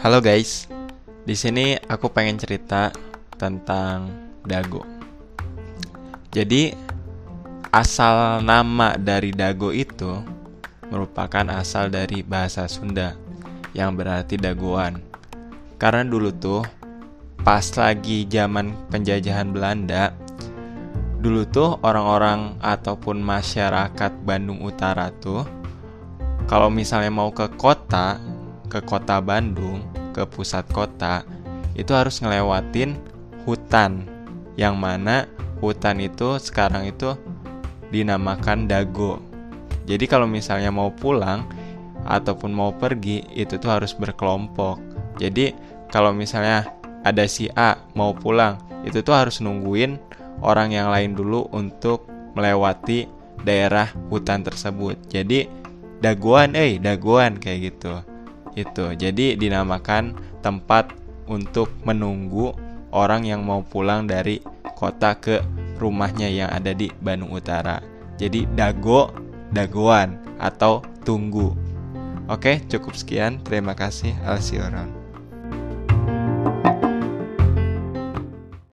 Halo guys, di sini aku pengen cerita tentang dago. Jadi asal nama dari dago itu merupakan asal dari bahasa Sunda yang berarti dagoan. Karena dulu tuh pas lagi zaman penjajahan Belanda, dulu tuh orang-orang ataupun masyarakat Bandung Utara tuh kalau misalnya mau ke kota ke kota Bandung, ke pusat kota, itu harus ngelewatin hutan. Yang mana hutan itu sekarang itu dinamakan Dago. Jadi kalau misalnya mau pulang ataupun mau pergi itu tuh harus berkelompok. Jadi kalau misalnya ada si A mau pulang, itu tuh harus nungguin orang yang lain dulu untuk melewati daerah hutan tersebut. Jadi daguan, eh daguan kayak gitu itu. Jadi dinamakan tempat untuk menunggu orang yang mau pulang dari kota ke rumahnya yang ada di Bandung Utara. Jadi dago dagoan atau tunggu. Oke cukup sekian. Terima kasih. Alsioron